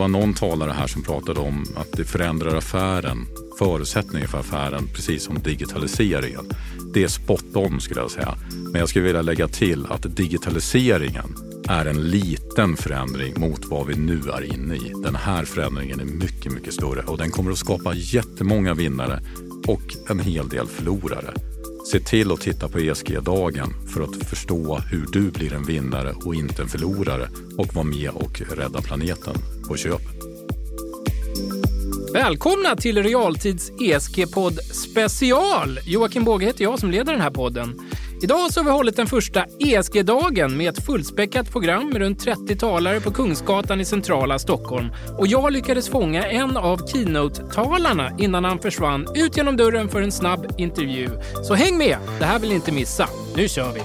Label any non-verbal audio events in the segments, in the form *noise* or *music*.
var någon talare här som pratade om att det förändrar affären, förutsättningar för affären, precis som digitaliseringen. Det är spot on skulle jag säga. Men jag skulle vilja lägga till att digitaliseringen är en liten förändring mot vad vi nu är inne i. Den här förändringen är mycket, mycket större och den kommer att skapa jättemånga vinnare och en hel del förlorare. Se till att titta på ESG-dagen för att förstå hur du blir en vinnare och inte en förlorare och vara med och rädda planeten på köpet. Välkomna till Realtids ESG-podd special! Joakim Båge heter jag som leder den här podden. Idag så har vi hållit den första ESG-dagen med ett fullspäckat program med runt 30 talare på Kungsgatan i centrala Stockholm. Och jag lyckades fånga en av keynote-talarna innan han försvann ut genom dörren för en snabb intervju. Så häng med! Det här vill ni inte missa. Nu kör vi!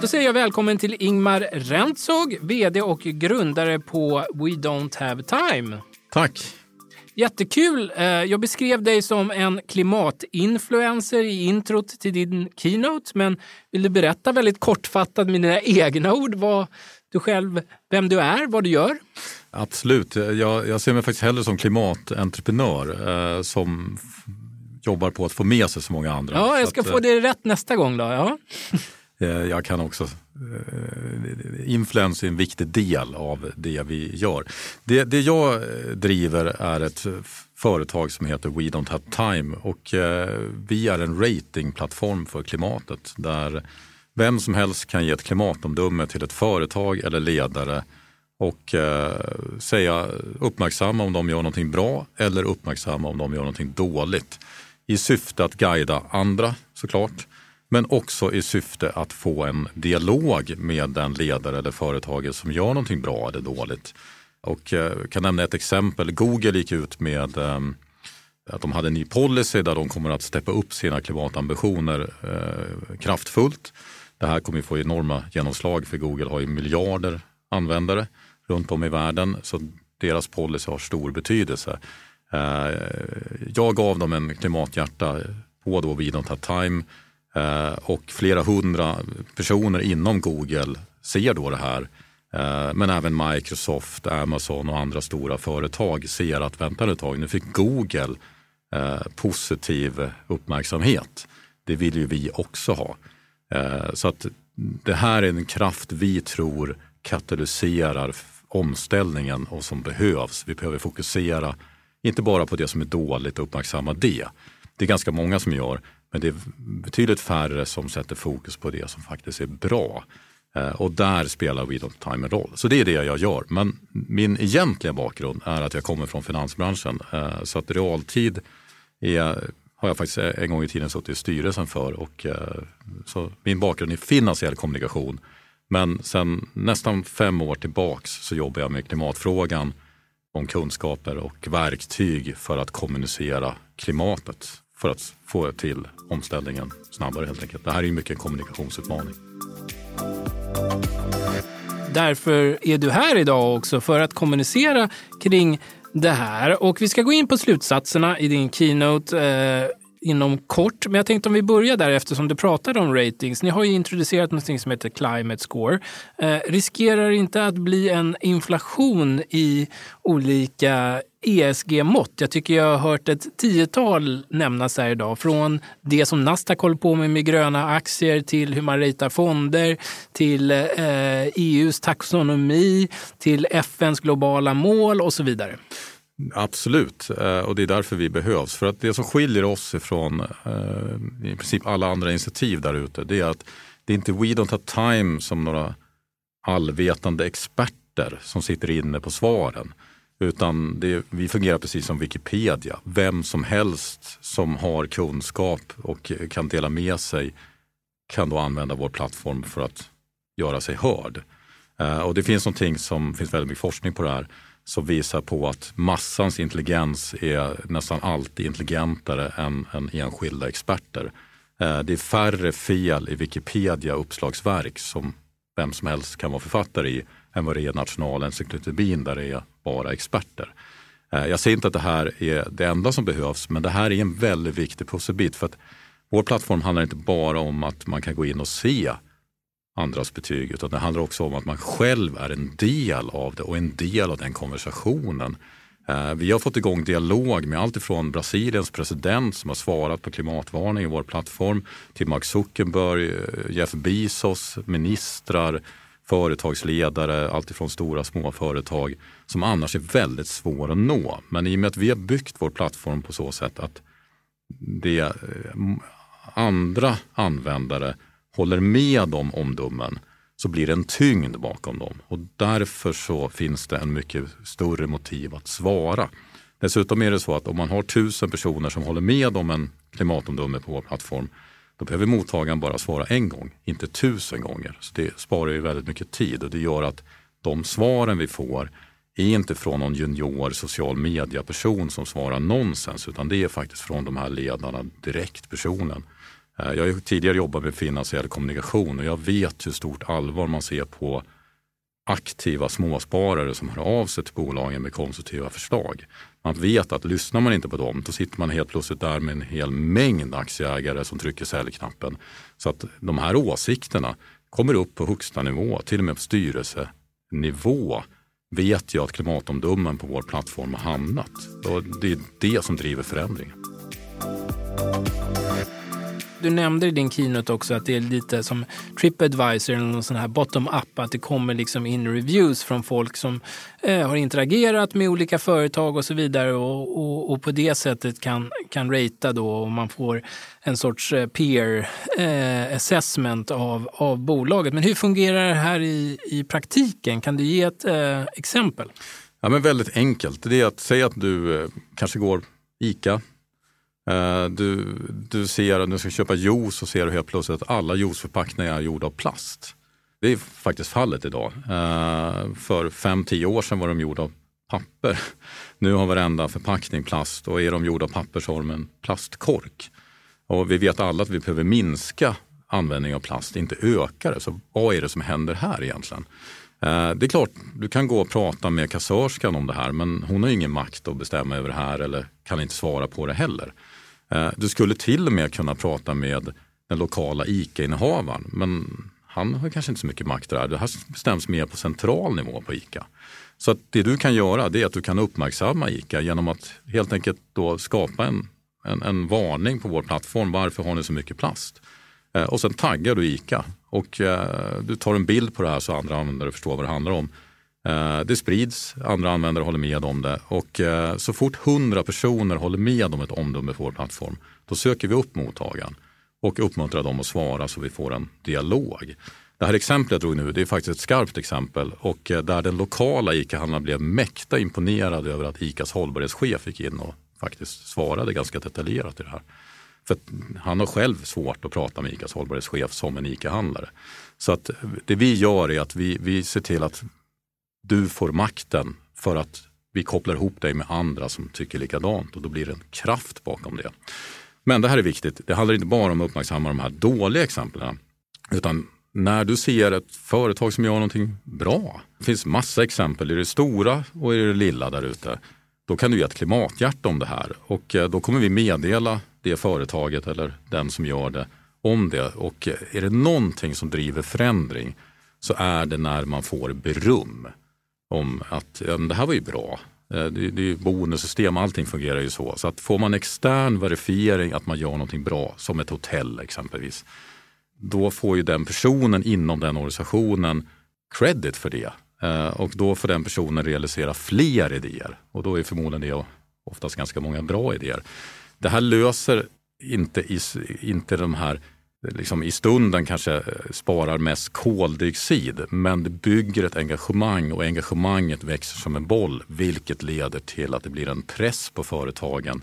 Då säger jag välkommen till Ingmar Rentzog, VD och grundare på We Don't Have Time. Tack! Jättekul! Eh, jag beskrev dig som en klimatinfluencer i introt till din keynote, men vill du berätta väldigt kortfattat med dina egna ord vad du själv, vem du är, vad du gör? Absolut. Jag, jag ser mig faktiskt hellre som klimatentreprenör eh, som jobbar på att få med sig så många andra. Ja, jag ska att, få det rätt nästa gång då. Ja. *laughs* Eh, jag kan också eh, Eh, influens är en viktig del av det vi gör. Det, det jag eh, driver är ett företag som heter We Don't Have Time och eh, vi är en ratingplattform för klimatet där vem som helst kan ge ett klimatomdöme till ett företag eller ledare och säga uppmärksamma om de gör någonting bra eller uppmärksamma om de gör någonting dåligt i syfte att guida andra såklart men också i syfte att få en dialog med den ledare eller företaget som gör någonting bra eller dåligt. Och jag kan nämna ett exempel. Google gick ut med eh, att de hade en ny policy där de kommer att steppa upp sina klimatambitioner eh, kraftfullt. Det här kommer att få enorma genomslag för Google har ju miljarder användare runt om i världen så deras policy har stor betydelse. Jag gav dem en klimathjärta på då vid Don't Have Time Eh, och flera hundra personer inom Google ser då det här. Eh, men även Microsoft, Amazon och andra stora företag ser att vänta ett tag, nu fick Google eh, positiv uppmärksamhet. Det vill ju vi också ha. Så att det här är en kraft vi tror katalyserar omställningen och som behövs. Vi behöver fokusera, inte bara på det som är dåligt och uppmärksamma det. Det är ganska många som gör, men det är betydligt färre som sätter fokus på det som faktiskt är bra. Eh, och där spelar We Don't Time en roll. Så det är det jag gör. Men min egentliga bakgrund är att jag kommer från finansbranschen. Eh, så att realtid är, har jag faktiskt en gång i tiden suttit i styrelsen för. Och, eh, så min bakgrund är finansiell kommunikation. Men sen nästan fem år tillbaks så jobbar jag med klimatfrågan om kunskaper och verktyg för att kommunicera klimatet för att få till omställningen snabbare helt enkelt. Det här är ju mycket en kommunikationsutmaning. Därför är du här idag också för att kommunicera kring det här. Och vi ska gå in på slutsatserna i din keynote eh, inom kort. Men jag tänkte om vi börjar där eftersom du pratade om ratings. Ni har ju introducerat något som heter Climate Score. Eh, riskerar inte att bli en inflation i olika ESG-mått. Jag tycker jag har hört ett tiotal nämnas här idag. Från det som Nasdaq håller på med med gröna aktier till hur man ratear fonder, till eh, EUs taxonomi, till FNs globala mål och så vidare. Absolut, eh, och det är därför vi behövs. För att det som skiljer oss ifrån eh, i princip alla andra initiativ där ute, det är att det är inte We Don't Have Time som några allvetande experter som sitter inne på svaren. Utan det, vi fungerar precis som Wikipedia. Vem som helst som har kunskap och kan dela med sig kan då använda vår plattform för att göra sig hörd. Eh, och det finns någonting som finns väldigt mycket forskning på det här som visar på att massans intelligens är nästan alltid intelligentare än, än enskilda experter. Eh, det är färre fel i Wikipedia uppslagsverk som vem som helst kan vara författare i än vad det är i Nationalencyklopedin där det är bara experter. Eh, jag säger inte att det här är det enda som behövs, men det här är en väldigt viktig pusselbit för att Vår plattform handlar inte bara om att man kan gå in och se andras betyg utan det handlar också om att man själv är en del av det och en del av den konversationen. Eh, vi har fått igång dialog med allt ifrån Brasiliens president som har svarat på klimatvarning i vår plattform till Mark Zuckerberg, eh, Jeff Bezos, ministrar, företagsledare, alltifrån stora små företag som annars är väldigt svåra att nå. Men i och med att vi har byggt vår plattform på så sätt att det eh, andra användare håller med om omdömen så blir det en tyngd bakom dem och därför så finns det en mycket större motiv att svara. Dessutom är det så att om man har tusen personer som håller med om en klimatomdöme på vår plattform då behöver mottagaren bara svara en gång, inte tusen gånger. Så Det sparar ju väldigt mycket tid och det gör att de svaren vi får är inte från någon junior social media-person som svarar nonsens utan det är faktiskt från de här ledarna direkt, personen. Eh, jag har tidigare jobbat med finansiell kommunikation och jag vet hur stort allvar man ser på aktiva småsparare som hör av sig till bolagen med konstruktiva förslag. Man vet att lyssnar man inte på dem, då sitter man helt plötsligt där med en hel mängd aktieägare som trycker säljknappen. Så att de här åsikterna kommer upp på högsta nivå, till och med på styrelsenivå vet jag att klimatomdömen på vår plattform har hamnat. Och det är det som driver förändringen. Du nämnde i din keynote också att det är lite som Tripadvisor eller någon sån här bottom-up, att det kommer liksom in reviews från folk som eh, har interagerat med olika företag och så vidare och, och, och, på det sättet kan, kan ratea då och man får en sorts eh, peer eh, assessment av, av bolaget. Men hur fungerar det här i, i praktiken? Kan du ge ett eh, exempel? Ja, men väldigt enkelt. Det är att säga att du eh, kanske går ICA Eh, du, du ser att du ska köpa juice och ser helt plötsligt att alla juiceförpackningar är gjorda av plast. Det är faktiskt fallet idag. Eh, för 5-10 år sedan var de gjorda av papper. *laughs* Nu har varenda förpackning plast och är de gjorda av papper så har de en plastkork. Och vi vet alla att vi behöver minska användningen av plast, inte öka det. Så vad är det som händer här egentligen? Eh, det är klart, du kan gå och prata med kassörskan om det här men hon har ingen makt att bestämma över det här eller kan inte svara på det heller. Eh, du skulle till och med kunna prata med den lokala ICA-innehavaren men han har kanske inte så mycket makt där. Det här bestäms mer på central nivå på ICA. Så det du kan göra det är att du kan uppmärksamma ICA genom att helt enkelt då skapa en, en, en varning på vår plattform. Varför har ni så mycket plast? Eh, och sen taggar du ICA och eh, du tar en bild på det här så andra användare förstår vad det handlar om. Eh, det sprids, andra användare håller med om det och eh, så fort hundra personer håller med om ett omdöme på vår plattform, då söker vi upp mottagaren och uppmuntrar dem att svara så vi får en dialog. Det här exemplet jag drog nu, det är faktiskt ett skarpt exempel och eh, där den lokala ICA-handlaren blev mäkta imponerad över att ICAs hållbarhetschef gick in och faktiskt svarade ganska detaljerat i det här. För han har själv svårt att prata med ICAs hållbarhetschef som en ICA-handlare. Så att det vi gör är att vi, vi ser till att du får makten för att vi kopplar ihop dig med andra som tycker likadant och då blir det en kraft bakom det. Men det här är viktigt. Det handlar inte bara om att uppmärksamma de här dåliga exemplen utan när du ser ett företag som gör någonting bra. Det finns massa exempel i det stora och i det lilla där ute. Då kan du ge ett klimathjärta om det här och eh, då kommer vi meddela det företaget eller den som gör det om det. Och eh, är det någonting som driver förändring så är det när man får beröm om att ja, det här var ju bra. Eh, det, det är bonussystem, allting fungerar ju så. Så att får man extern verifiering att man gör någonting bra, som ett hotell exempelvis, då får ju den personen inom den organisationen credit för det. Eh, och då får den personen realisera fler idéer och då är förmodligen det oftast ganska många bra idéer. Det här löser inte, inte de här liksom i stunden kanske eh, sparar mest koldioxid men det bygger ett engagemang och engagemanget växer som en boll vilket leder till att det blir en press på företagen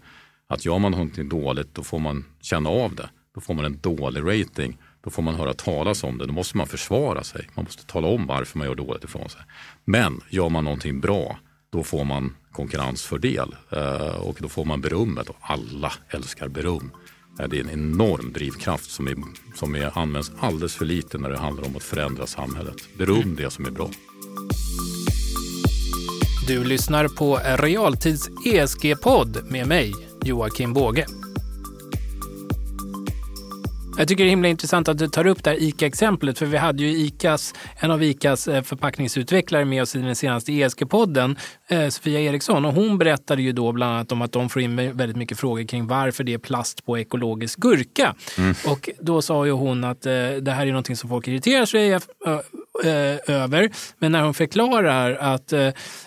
att gör man någonting dåligt då får man känna av det. Då får man en dålig rating. Då får man höra talas om det. Då måste man försvara sig. Man måste tala om varför man gör dåligt ifrån sig. Men gör man någonting bra då får man konkurrensfördel eh, och då får man berömmet och alla älskar beröm. Det är en enorm drivkraft som, är, som är, används alldeles för lite när det handlar om att förändra samhället. Beröm det som är bra. Du lyssnar på Realtids ESG-podd med mig, Joakim Båge. Jag tycker det är himla intressant att du tar upp det här ICA-exemplet, för vi hade ju ICAs, en av ICAs eh, förpackningsutvecklare med oss i den senaste ESG-podden, eh, Sofia Eriksson, och hon berättade ju då bland annat om att de får in väldigt mycket frågor kring varför det är plast på ekologisk gurka. Mm. Och då sa ju hon att eh, det här är någonting som folk irriterar sig över, men när hon förklarar att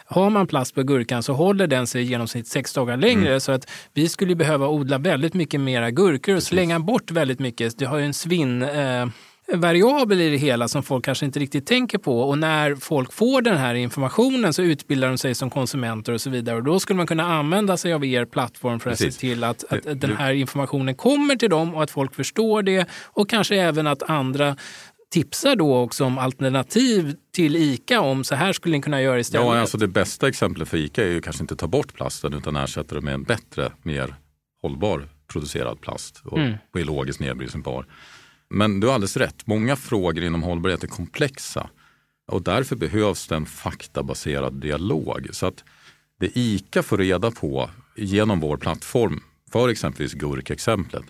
har man plast på gurkan så håller den sig i genomsnitt sex dagar längre. Mm. Så att vi skulle behöva odla väldigt mycket mera gurkor och Precis. slänga bort väldigt mycket. Det har ju en svinn... Eh, variabel i det hela som folk kanske inte riktigt tänker på. Och när folk får den här informationen så utbildar de sig som konsumenter och så vidare. Och då skulle man kunna använda sig av er plattform för att Precis. se till att, att den här informationen kommer till dem och att folk förstår det. Och kanske även att andra tipsar då också om alternativ till ICA om så här skulle ni kunna göra istället. Ja, alltså det bästa exemplet för ICA är ju kanske inte att ta bort plasten utan ersätta det med en bättre, mer hållbar producerad plast och mm. biologiskt nedbrytbar. Men du har alldeles rätt, många frågor inom hållbarhet är komplexa och därför behövs det en faktabaserad dialog. Så att det ICA får reda på genom vår plattform, för exempelvis gurkexemplet,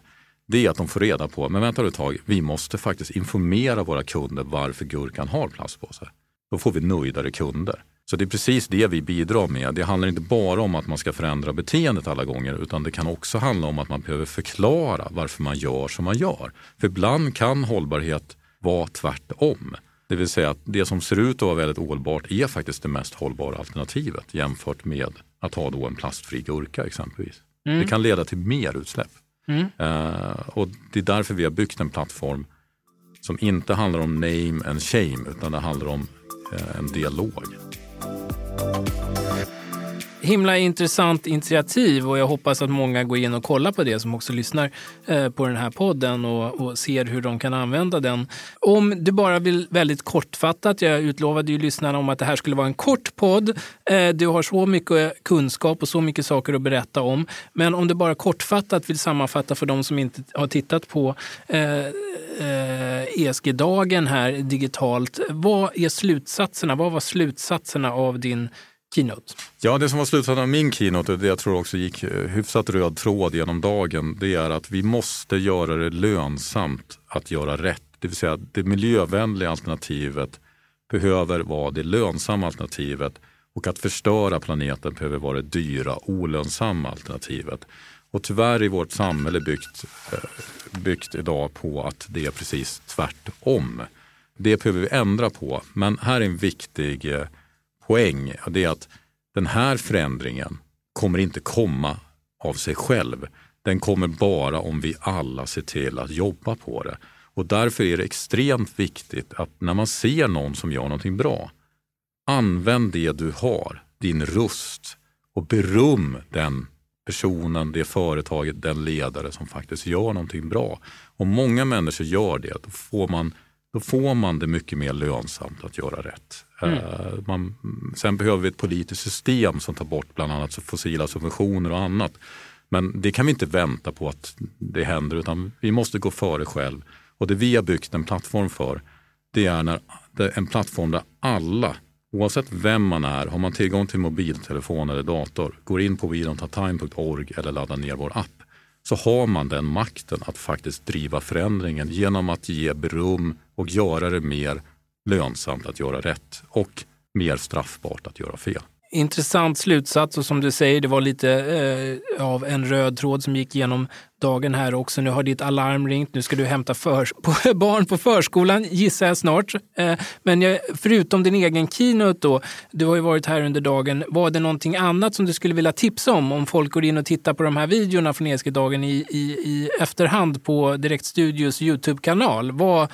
det är att de får reda på, men vänta ett tag, vi måste faktiskt informera våra kunder varför gurkan har plast på sig. Då får vi nöjdare kunder. Så det är precis det vi bidrar med. Det handlar inte bara om att man ska förändra beteendet alla gånger utan det kan också handla om att man behöver förklara varför man gör som man gör. För ibland kan hållbarhet vara tvärtom. Det vill säga att det som ser ut att vara väldigt ohållbart är faktiskt det mest hållbara alternativet jämfört med att ha då en plastfri gurka exempelvis. Mm. Det kan leda till mer utsläpp. Mm. Uh, och det är därför vi har byggt en plattform som inte handlar om name and shame utan det handlar om uh, en dialog himla intressant initiativ och jag hoppas att många går in och kollar på det som också lyssnar eh, på den här podden och, och, ser hur de kan använda den. Om du bara vill väldigt kortfattat, jag utlovade ju lyssnarna om att det här skulle vara en kort podd. Eh, du har så mycket kunskap och så mycket saker att berätta om. Men om du bara kortfattat vill sammanfatta för de som inte har tittat på eh, ESG-dagen här digitalt. Vad är slutsatserna? Vad var slutsatserna av din keynote? Ja, det som var slutsatsen av min keynote, och det jag tror också gick eh, hyfsat röd tråd genom dagen, det är att vi måste göra det lönsamt att göra rätt. Det vill säga det miljövänliga alternativet behöver vara det lönsamma alternativet och att förstöra planeten behöver vara det dyra, olönsamma alternativet. Och tyvärr är vårt samhälle byggt, eh, byggt idag på att det är precis tvärtom. Det behöver vi ändra på, men här är en viktig eh, poäng. Det är att den här förändringen kommer inte komma av sig själv. Den kommer bara om vi alla ser till att jobba på det. Och därför är det extremt viktigt att när man ser någon som gör någonting bra, använd det du har, din röst och beröm den personen, det företaget, den ledare som faktiskt gör någonting bra. Om många människor gör det, då får man då får man det mycket mer lönsamt att göra rätt. Mm. Eh, man, sen behöver vi ett politiskt system som tar bort bland annat fossila subventioner och annat. Men det kan vi inte vänta på att det händer utan vi måste gå före själv. Och det vi har byggt en plattform för det är, när, en plattform där alla, oavsett vem man är, har man tillgång till mobiltelefon eller dator, går in på wedonthatime.org eller laddar ner vår app så har man den makten att faktiskt driva förändringen genom att ge beröm och göra det mer lönsamt att göra rätt och mer straffbart att göra fel. Intressant slutsats och som du säger, det var lite eh, av en röd tråd som gick genom dagen här också. Nu har ditt alarm ringt, nu ska du hämta för, på, *laughs* barn på förskolan gissar jag snart. Eh, men jag, förutom din egen keynote då, du har ju varit här under dagen. Var det någonting annat som du skulle vilja tipsa om? Om folk går in och tittar på de här videorna från ESG-dagen i, i, i efterhand på Direktstudios Youtube-kanal. Vad,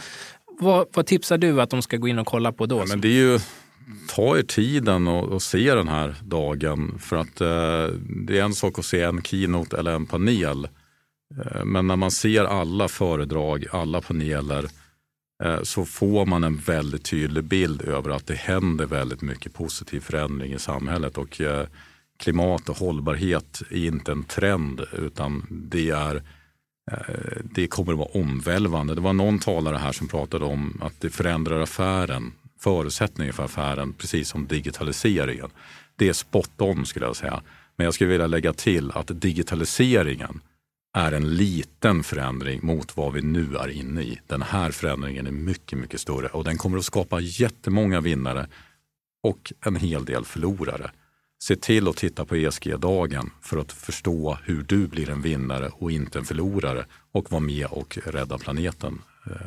vad, vad, tipsar du att de ska gå in och kolla på då? Ja, men det är ju ta er tiden och, och se den här dagen. För att eh, det är en sak att se en keynote eller en panel. Eh, men när man ser alla föredrag, alla paneler eh, så får man en väldigt tydlig bild över att det händer väldigt mycket positiv förändring i samhället. Och eh, klimat och hållbarhet är inte en trend utan det är eh, det kommer att vara omvälvande. Det var någon talare här som pratade om att det förändrar affären förutsättningar för affären, precis som digitaliseringen. Det är spot on skulle jag säga. Men jag skulle vilja lägga till att digitaliseringen är en liten förändring mot vad vi nu är inne i. Den här förändringen är mycket, mycket större och den kommer att skapa jättemånga vinnare och en hel del förlorare. Se till att titta på ESG-dagen för att förstå hur du blir en vinnare och inte en förlorare och vara med och rädda planeten eh,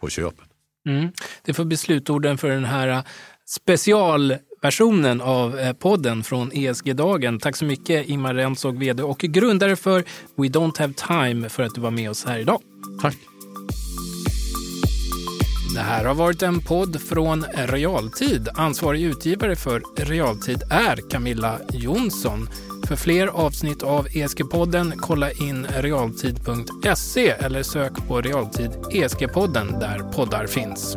på köpet. Mm. Det får bli slutorden för den här specialversionen av eh, podden från ESG-dagen. Tack så mycket Imar Rensog, vd och grundare för We Don't Have Time för att du var med oss här idag. Tack. Det här har varit en podd från Realtid. Ansvarig utgivare för Realtid är Camilla Jonsson. För fler avsnitt av ESG-podden, kolla in realtid.se eller sök på Realtid ESG-podden där poddar finns.